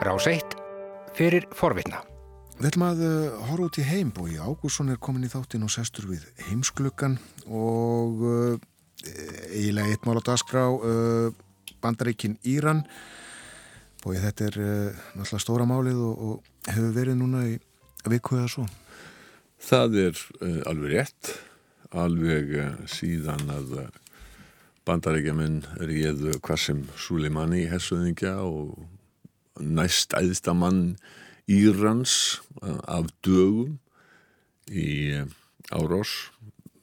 Rás 1 fyrir forvitna. Við ætlum að uh, horfa út í heim og í Ágússon er komin í þáttin og sestur við heimsklukkan og uh, eiginlega eitt mál á dagskrá uh, bandaríkin Íran og þetta er uh, náttúrulega stóra málið og, og hefur verið núna í viku eða svo. Það er uh, alveg rétt, alveg uh, síðan að bandaríkjaman réðu hvað sem Suleimani í hessuðingja og næst æðstamann Írans af dögum í árás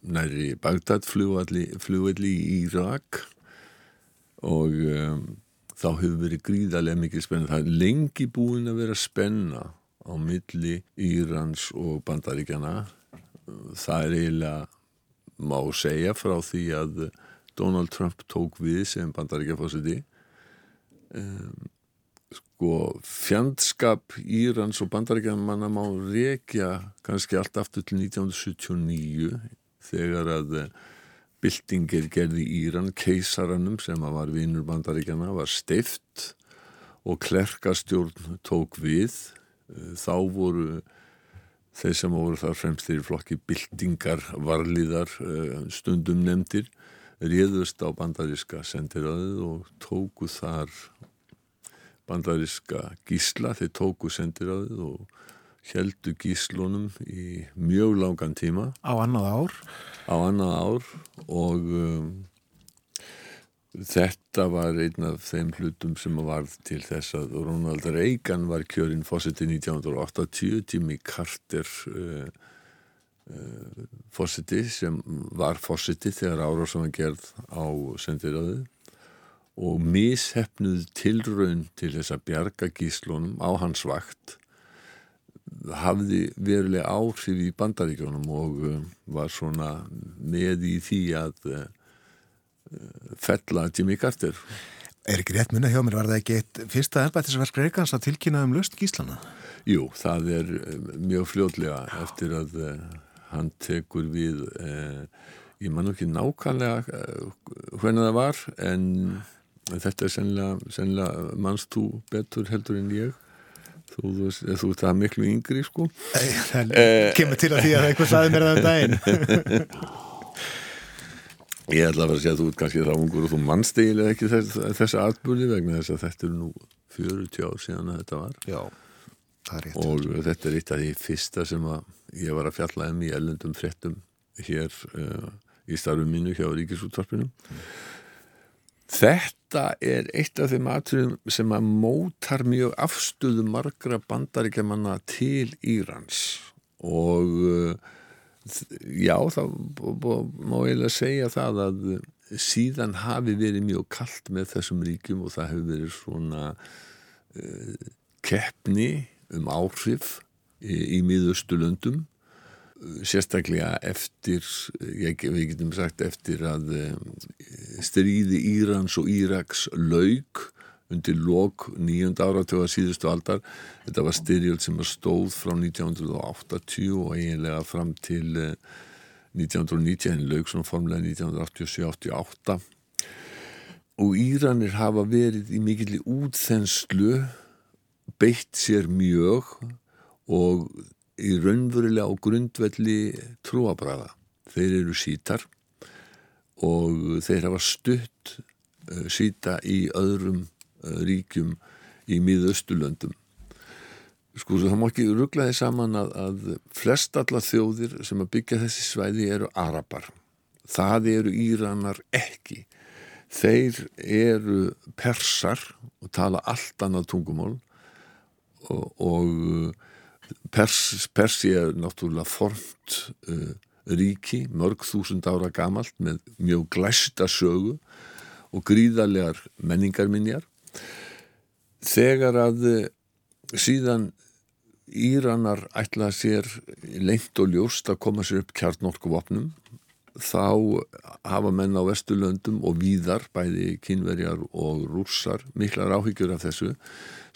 næri Bagdad flugvelli í Írak og um, þá hefur verið gríðarlega mikið spenna. Það er lengi búin að vera spenna á milli Írans og bandaríkjana. Það er eiginlega má segja frá því að Donald Trump tók við sem bandaríkjafósiti. Um, sko fjandskap Írans og bandaríkjamanna má rekja kannski allt aftur til 1979 þegar að eh, byltingir gerði Íran keisaranum sem var vinnur bandaríkjana var steift og klerkastjórn tók við. Eh, þá voru þeir sem voru þar fremstir í flokki byltingar varliðar eh, stundum nefndir réðust á bandaríska sendiræðið og tóku þar bandariska gísla, þeir tóku sendiráðið og heldu gíslunum í mjög langan tíma. Á annað ár? Á annað ár og um, þetta var einn af þeim hlutum sem var til þess að Ronald Reagan var kjörinn fósiti 1980, Jimmy Carter uh, uh, fósiti sem var fósiti þegar ára sem hann gerð á sendiráðið og mishefnuð tilraun til þess að bjarga gíslunum á hans vakt hafði verulega áhrif í bandaríkjónum og uh, var svona með í því að uh, fella Jimmy Carter Er ekki rétt munna hjá mér, var það ekki eitt fyrsta ennbættisverk Reykjans að tilkynna um löst gíslana? Jú, það er uh, mjög fljóðlega eftir að hann tekur við uh, ég man ekki nákvæmlega hvernig það var en þetta er sennilega, sennilega mannst þú betur heldur en ég? Þú, þú, þú ert það miklu yngri sko. Það eh, kemur til að því að eitthvað saði mér það um daginn. Ég ætla að vera að segja að þú ert kannski það ungur og þú mannst eiginlega ekki þess, þessa atbúli vegna þess að þetta er nú 40 ár síðan að þetta var. Já, og þetta er eitt af því fyrsta sem að ég var að fjalla um í ellendum frettum hér uh, í starfum mínu hjá Ríkisúttarpinum mm. Þetta er eitt af þeim atriðum sem að mótar mjög afstöðu margra bandaríkjamanna til Írans. Og uh, já, það má eiginlega segja það að síðan hafi verið mjög kallt með þessum ríkjum og það hefur verið svona uh, keppni um áhrif í, í miðaustulöndum sérstaklega eftir, ég, við getum sagt eftir að stríði Írans og Íraks laug undir lok nýjönda áratöga síðustu aldar. Þetta var styrjöld sem stóð frá 1980 og eiginlega fram til 1990, en laug svona formlega 1987-88 og Íranir hafa verið í mikilli útþenslu beitt sér mjög og í raunverulega á grundvelli trúabræða. Þeir eru sítar og þeir hafa stutt uh, síta í öðrum uh, ríkjum í miðaustulöndum. Sko það má ekki rugglaði saman að, að flest alla þjóðir sem að byggja þessi svæði eru arabar. Það eru íranar ekki. Þeir eru persar og tala allt annað tungumál og, og Pers, Persi er náttúrulega formt uh, ríki, mörg þúsund ára gamalt með mjög glæsta sögu og gríðarlegar menningarminjar. Þegar að uh, síðan Íranar ætla sér lengt og ljóst að koma sér upp kjarnorkuvopnum þá hafa menn á Vesturlöndum og víðar, bæði kynverjar og rússar, miklar áhyggjur af þessu.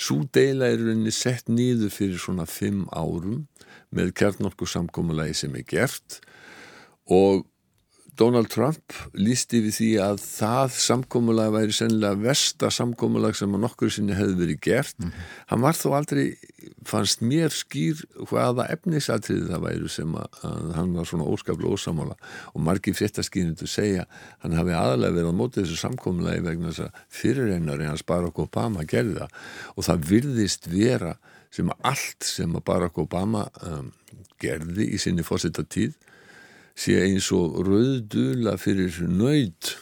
Svo deila er rauninni sett nýðu fyrir svona fimm árum með kjarnorku samkómulagi sem er gert og Donald Trump lísti við því að það samkómulag væri sennilega versta samkómulag sem að nokkur sinni hefði verið gert. Mm -hmm. Hann var þó aldrei, fannst mér skýr hvaða efnisatriði það væri sem að, að hann var svona óskaplega ósamála og margir fréttaskýrindu segja hann hafi aðalega verið á mótið þessu samkómulagi vegna þess að fyrirreinari hans Barack Obama gerði það og það virðist vera sem allt sem að Barack Obama um, gerði í sinni fórsetta tíð sé eins og rauðdula fyrir nöyð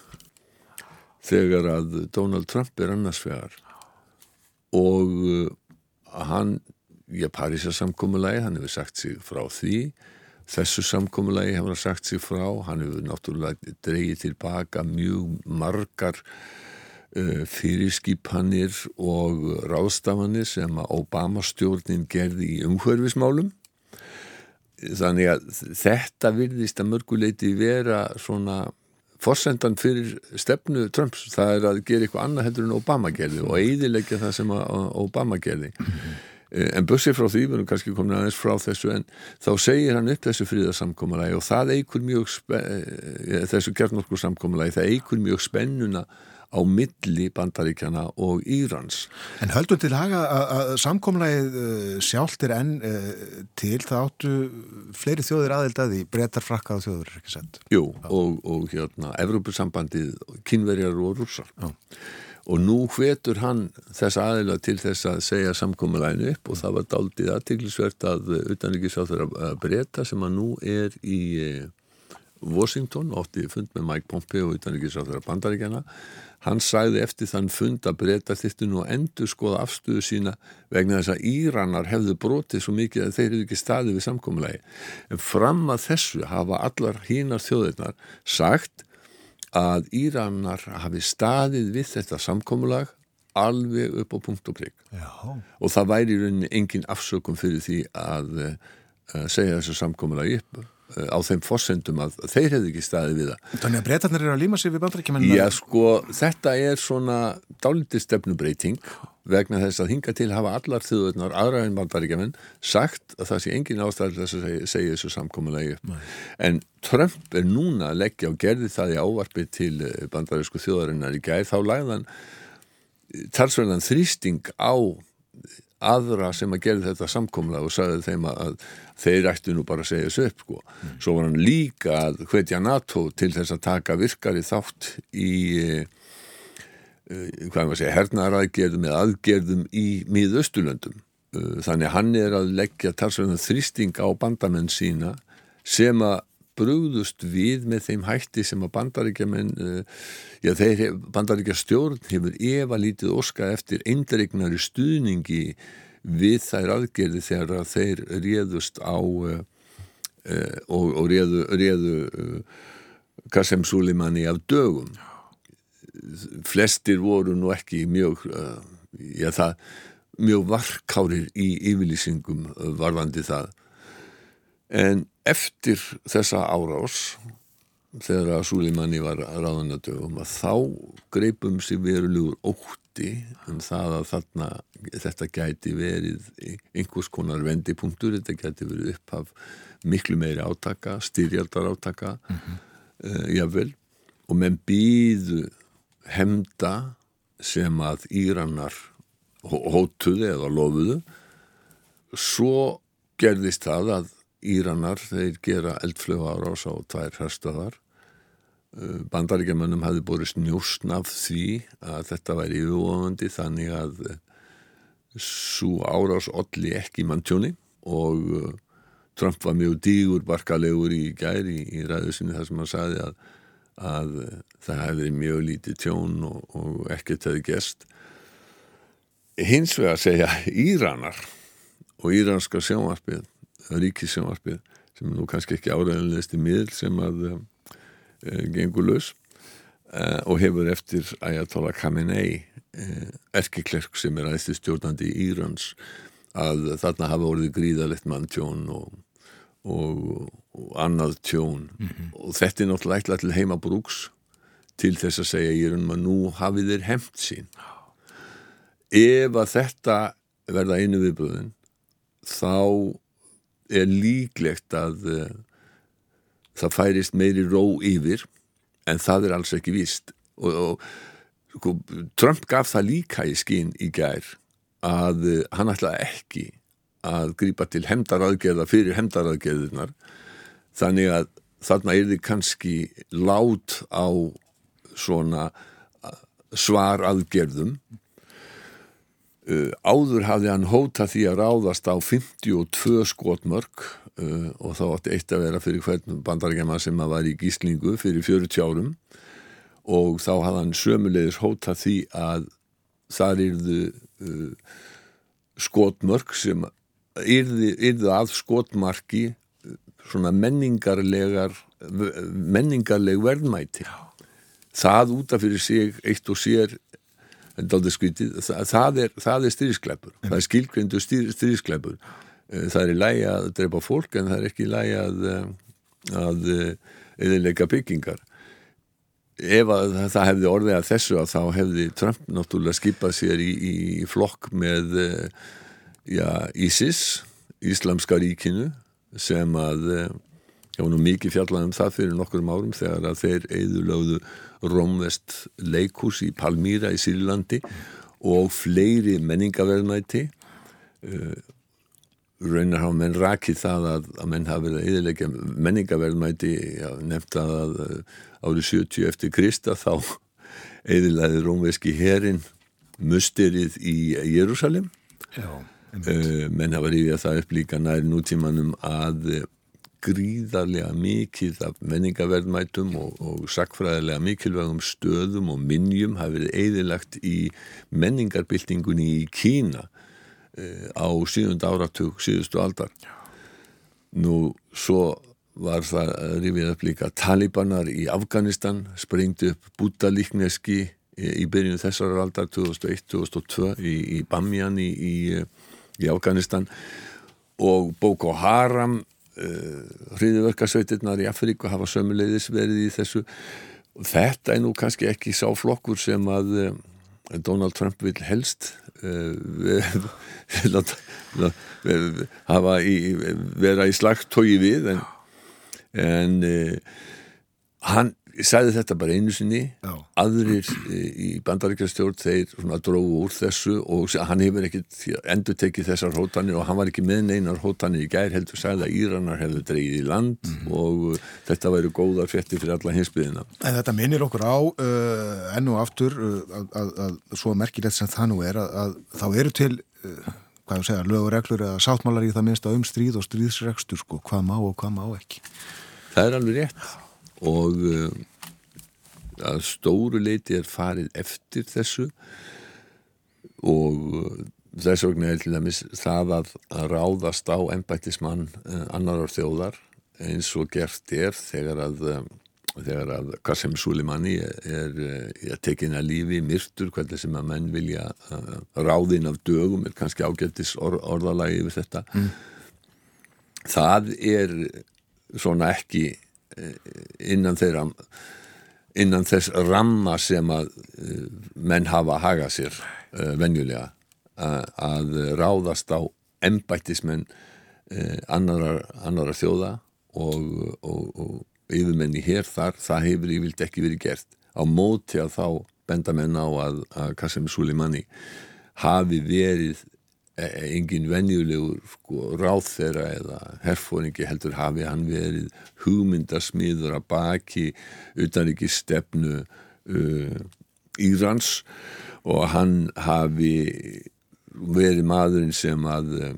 þegar að Donald Trump er annarsvegar og uh, hann, ég Parísa samkómulagi, hann hefur sagt sig frá því. Þessu samkómulagi hefur hann sagt sig frá, hann hefur náttúrulega dreyið tilbaka mjög margar uh, fyrirskipanir og ráðstafanir sem að Obama stjórnin gerði í umhverfismálum þannig að þetta virðist að mörguleiti vera svona forsendan fyrir stefnu Trumps það er að gera eitthvað annað heldur en Obama gerði og eidilegja það sem Obama gerði mm -hmm. En bussið frá því, við erum kannski komin aðeins frá þessu en þá segir hann upp þessu fríðarsamkomalagi og það eigur mjög eh, þessu kjarnorku samkomalagi það eigur mjög spennuna á milli bandaríkjana og Írans. En höldum til haga að samkomlægið uh, sjálft er enn til það áttu fleiri þjóðir aðeldaði breytar frakkað þjóður, ekki sett? Jú, og, og hérna Evrópussambandið, kynverjar og rússar. Já. Og nú hvetur hann þess aðeila til þess að segja samkomlæginu upp og það var daldið aðtiklisvert að utanrikiðsáþur að breyta sem að nú er í eh, Washington, ótti fund með Mike Pompeo utanrikiðsáþur að bandaríkjana Hann sagði eftir þann fund að breyta þittu nú endur skoða afstöðu sína vegna þess að Íranar hefðu brotið svo mikið að þeir eru ekki staðið við samkommulegi. En fram að þessu hafa allar hínar þjóðirnar sagt að Íranar hafi staðið við þetta samkommulag alveg upp á punkt og prigg. Og það væri í rauninni engin afsökum fyrir því að uh, segja þessu samkommulagi upp á þeim fórsendum að þeir hefðu ekki staðið við það. Þannig að breytarnir eru að líma sig við bandarækjumenn? Já sko, þetta er svona dálítið stefnubreiting vegna þess að hinga til hafa allar þjóðurnar aðra en bandarækjumenn sagt að það sé engin ástæður þess að segja, þessu samkominlegi. En Trump er núna að leggja og gerði það í ávarpi til eh, bandaræsku þjóðarinnar í gæð, þá lagðan talsverðan þrýsting á aðra sem að gera þetta samkomla og sagði þeim að þeir ættu nú bara að segja þessu upp sko. Mm. Svo var hann líka að hvetja NATO til þess að taka virkari þátt í uh, hvað er maður að segja hernaðaraðgerðum eða aðgerðum í miðaustulöndum. Uh, þannig að hann er að leggja talsvegna þrýsting á bandamenn sína sem að brúðust við með þeim hætti sem að bandaríkjaman uh, já þeir bandaríkja stjórn hefur eva lítið óska eftir eindregnari stuðningi við þær aðgerði þegar þeir réðust á uh, uh, og, og réðu, réðu Qasem Soleimani af dögum. Flestir voru nú ekki mjög já það mjög varkárir í yfirlýsingum varðandi það. En eftir þessa árás þegar að Súlimanni var ráðanadögum að þá greipum sér verulegur ótti um það að þarna þetta gæti verið einhvers konar vendipunktur, þetta gæti verið upphaf miklu meiri átaka, styrjaldar átaka mm -hmm. uh, jável og menn býðu hemda sem að Íranar hótuði eða lofuðu svo gerðist það að Íranar, þeir gera eldflögu árás á tvær hörstöðar uh, bandaríkjamönnum hafi borist njósn af því að þetta væri yfirvofandi þannig að uh, svo árás olli ekki manntjóni og uh, Trump var mjög dígur barkalegur í gæri í ræðu sinni þar sem hann saði að, að það hefði mjög lítið tjón og, og ekkert hefði gest hins vegar segja Íranar og íranska sjónvarpið ríkissjónvarpið sem er nú kannski ekki áræðanlegist í miðl sem að e, gengur laus e, og hefur eftir Ayatollah Khamenei e, erkeklerk sem er aðeins stjórnandi í Írans að þarna hafa orðið gríðalegt mann tjón og, og, og annað tjón mm -hmm. og þetta er náttúrulega eitthvað til heima brúks til þess að segja í raunum að nú hafið þeir hefnt sín ef að þetta verða einu viðbröðin þá er líklegt að uh, það færist meiri ró yfir en það er alls ekki víst. Og, og sko, Trump gaf það líka í skinn í gær að uh, hann ætlaði ekki að grípa til hemdaraðgerða fyrir hemdaraðgerðunar þannig að þarna er þið kannski lát á svona svar aðgerðum uh, áður hafði hann hóta því að ráðast á 52 skotmörk uh, og þá átti eitt að vera fyrir hvern bandarækjama sem að var í gíslingu fyrir 40 árum. Og þá hafði hann sömulegis hóta því að þar yrðu uh, skotmörk sem yrðu, yrðu að skotmarki svona menningarlegar menningarleg verðmæti. Það útaf fyrir sig eitt og sér skvítið, það, er, er styrskleipur það er skilgrindu styrskleipur eh, það er í lægi að drepa fólk en það er ekki í lægi að að eðilega byggingar. Ef að það hefði orðið að þessu að þá hefði Trump náttúrulega skipað sér í, í flokk með eh, já, ISIS Íslamska ríkinu sem að ég var nú mikið fjallað um það fyrir nokkurum árum þegar að þeir eðulögðu Rómvest leikús í Palmýra í Sýrlandi og fleiri menningaverðmæti uh, raunar hafa menn rakið það að, að menn hafa verið að eðilegja menningaverðmæti nefnt að árið 70 eftir Krista þá eðilegði Rómveski herin musterið í Jérúsalim uh, menn hafa rífið það upp líka nær nútímanum að gríðarlega mikið af menningaverðmætum og, og sakfræðilega mikilvægum stöðum og minnjum hafi verið eðilagt í menningarbyltingunni í Kína eh, á síðund áratug síðustu aldar. Nú svo var það rifið upp líka talibanar í Afganistan sprengdi upp bútalíkneski í byrjunu þessar aldar 2001-2002 í, í Bamiyan í, í, í Afganistan. Og Boko Haram Eh, hriðiverkarsveitirnar í Afríku hafa sömuleiðis verið í þessu. Þetta er nú kannski ekki sá flokkur sem að uh, Donald Trump vil helst uh, hafa vera í slagt tói við en, en uh, hann sæði þetta bara einu sinni Já. aðrir í bandaríkjastjórn þeir dróðu úr þessu og hann hefur ekkert endur tekið þessar hótanir og hann var ekki með neinar hótanir í gær heldur sæði að Íranar hefðu dreyið í land mm -hmm. og uh, þetta væri góðar fjetti fyrir alla hinsbyðina. En þetta minnir okkur á uh, enn og aftur uh, að, að, að svo merkilegt sem það nú er að, að þá eru til uh, hvað ég segja, lögureglur eða sáttmálar í það minnst að um stríð og stríðsregstur sko, hvað má og hvað má ekki. Það er alveg rétt og uh, að stóru leiti er farið eftir þessu og uh, þess vegna er til dæmis það að, að ráðast á ennbættismann uh, annarar þjóðar eins og gert er þegar að um, þegar að Qasem Soleimani er, er, tekin að lífi myrtur, hvernig sem að menn vilja ráðinn af dögum er kannski ágættis or, orðalagi yfir þetta mm. það er svona ekki innan þeirra innan þess ramma sem að uh, menn hafa að haga sér uh, venjulega uh, að ráðast á embættismenn annarar, annarar þjóða og, og, og yfirmenni hér þar, það hefur yfirlt ekki verið gert. Á móti að þá benda menn á að, að Qasem Soleimani hafi verið engin venjulegur sko, ráð þeirra eða herfóringi heldur hafi hann verið hugmyndasmiður að baki utan ekki stefnu uh, Írans og hann hafi verið maðurinn sem að uh,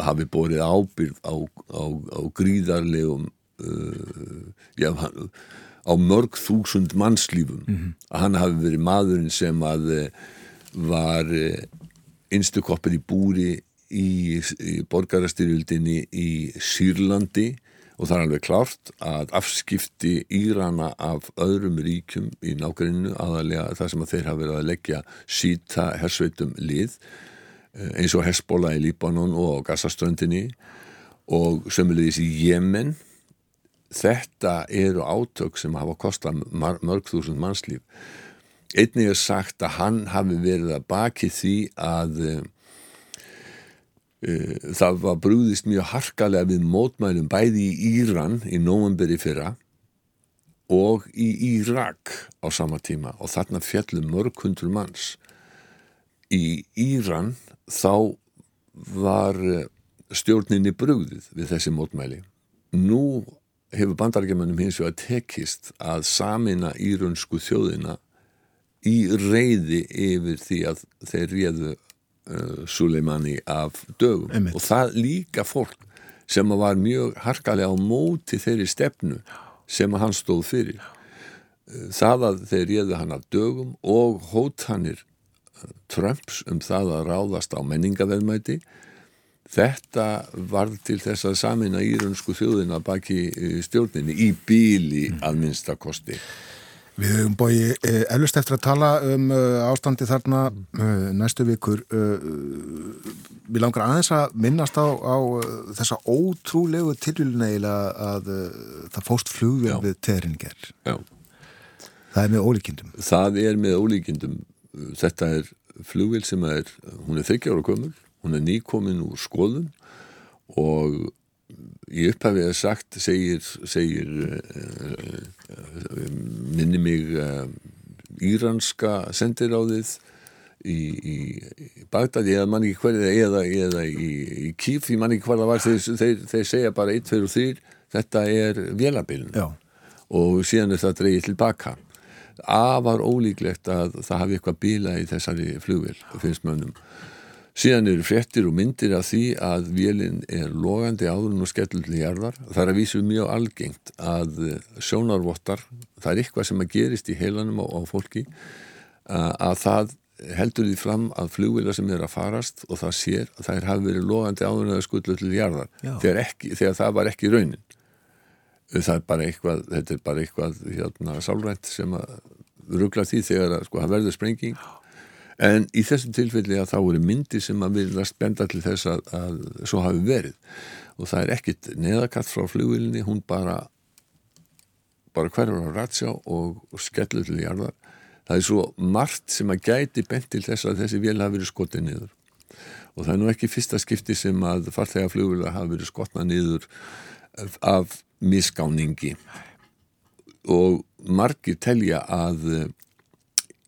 hafi borið ábyrð á, á, á gríðarlegum uh, já, á mörg þúsund mannslífum mm -hmm. að hann hafi verið maðurinn sem að var einstukoppir í búri í, í borgarastyrjöldinni í Sýrlandi og það er alveg klárt að afskipti Írana af öðrum ríkjum í nákvæminu aðalega það sem að þeir hafa verið að leggja síta hersveitum lið eh, eins og Hezbollah í Líbanon og Gazaströndinni og sömulegis í Jemen. Þetta eru átök sem hafa kostað mörg þúsund mannslíf einnig er sagt að hann hafi verið að baki því að e, það var brúðist mjög harkalega við mótmælum bæði í Íran í nóvemberi fyrra og í Írak á sama tíma. Og þarna fjallum mörg hundur manns. Í Íran þá var e, stjórninni brúðið við þessi mótmæli. Nú hefur bandarækjumannum hins vegar tekist að samina íraunsku þjóðina í reyði yfir því að þeir réðu uh, Suleimani af dögum. Einmitt. og það líka fólk sem var mjög harkalega á móti þeirri stefnu sem að hann stóð fyrir. Uh, það að þeir réðu hann af dögum og hótanir uh, Trumps um það að ráðast á menningaveðmæti þetta varð til þess að samina íraunsku þjóðina baki uh, stjórninni í bíli að minnsta kosti Við höfum bóið eflust eftir að tala um uh, ástandi þarna uh, næstu vikur. Uh, við langar aðeins að minnast á, á þessa ótrúlegu tilvíluna eiginlega að það fóst flugvél Já. við Tehringer. Já Það er með ólíkindum. það er með ólíkindum þetta er flugvél sem er hún er 30 ára gömul, hún er nýkomin úr skoðun og í upphafið sagt segir, segir uh, minni mig uh, íranska sendiráðið í, í, í Bagdad. Eða mann ekki hverja eða, eða í, í Kíf, ég mann ekki hverja var. Þeir, þeir, þeir segja bara 1, 2 og 3 þetta er vélabiln og síðan er það dreigið tilbaka afar ólíklegt að það hafi eitthvað bíla í þessari flugvél finnst mönnum síðan eru fréttir og myndir af því að vélinn er logandi áðurinn og skellur til jarðar. Það er að vísu mjög algengt að sjónarvottar það er eitthvað sem að gerist í heilanum á, á fólki að, að það heldur því fram að flugvila sem er að farast og það sér að þær hafi verið logandi áðurinn eða skullu til jarðar þegar, ekki, þegar það var ekki raunin. Það er bara eitthvað þetta er bara eitthvað hérna, sálrænt sem að ruggla því þegar að sko, það verður sprenging en í þessum tilfelli að þá eru myndir sem að viljast benda til þess að, að svo hafi verið. Og það er ekkit neðakatt frá flugvilinni hún bara bara hverjur á ratsjá og, og skellur til jarðar. Það er svo margt sem að gæti bent til þess að þessi vél hafi verið skotið niður. Og það er nú ekki fyrsta skipti sem að farþega flugvila hafi verið skotnað niður af misgáningi. Og margir telja að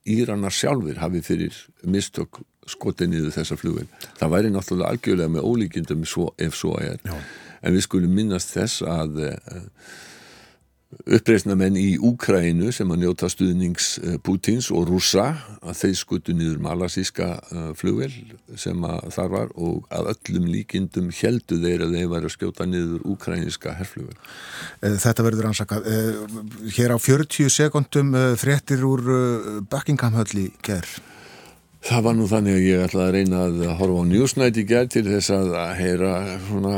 Íranar sjálfur hafi fyrir mistök skotið niður þessa flugvel. Það væri náttúrulega algjörlega með ólíkindum svo, ef svo er. Já. En við skulum minnast þess að uh, uppreisnamenn í Úkrænu sem að njóta stuðnings uh, Pútins og rússa að þeir skutu niður malasíska uh, flugvel sem að þar var og að öllum líkindum heldu þeir að þeir væri að skjóta niður úkræniska herflugvel. Eh, Þetta verður ansakað. Eh, Hér á 40 sekundum eh, fréttir úr eh, Buckingham höll í gerð. Það var nú þannig að ég ætlaði að reyna að horfa á Newsnight í gerð til þess að heyra svona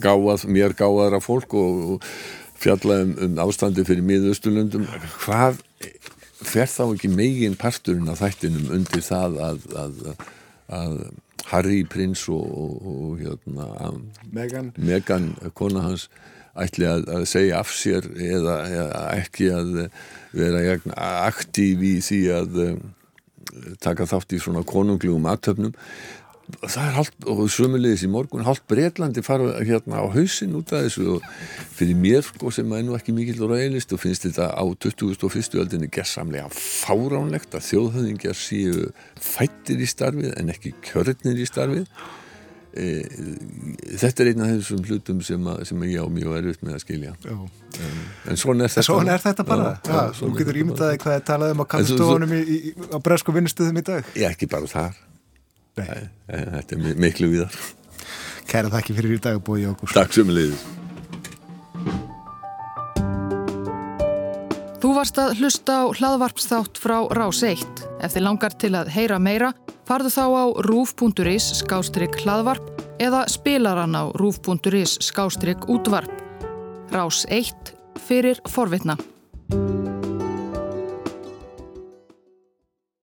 gáað, mér gáðara fólk og, og fjalla um, um ástandi fyrir miðaustulundum. Hvað fer þá ekki megin parturinn af þættinum undir það að, að, að Harry prins og, og, og hérna, Megan. Megan, kona hans ætli að, að segja af sér eða, eða ekki að vera aktív í því að um, taka þátt í svona konunglugum aðtöfnum það er haldt, og sömulegis í morgun haldt Breitlandi fara hérna á hausin út af þessu og fyrir mér sko sem er nú ekki mikill ræðilist og finnst þetta á 2001. öldinni gerðsamlega fáránlegt að þjóðhöfðingjar séu fættir í starfið en ekki kjörnir í starfið e, þetta er einn af þessum hlutum sem, að, sem ég á mjög erfitt með að skilja Já. en svona er þetta Svona er þetta bara. Já, já, þú getur ímyndaði hvað er talað um á í, á bresku vinnustuðum í dag. Já, ekki bara þar Nei. Þetta er mi- miklu viðar Kæra þakki fyrir í dag, Bói Jókus. Takk sömulegis Þú varst að hlusta á hlaðvarpsþátt frá Rás 1. Ef þið langar til að heyra meira, farðu þá á rúf.is skástrygg hlaðvarp eða spilaran á rúf.is skástrygg útvarp. Rás 1 fyrir forvitna.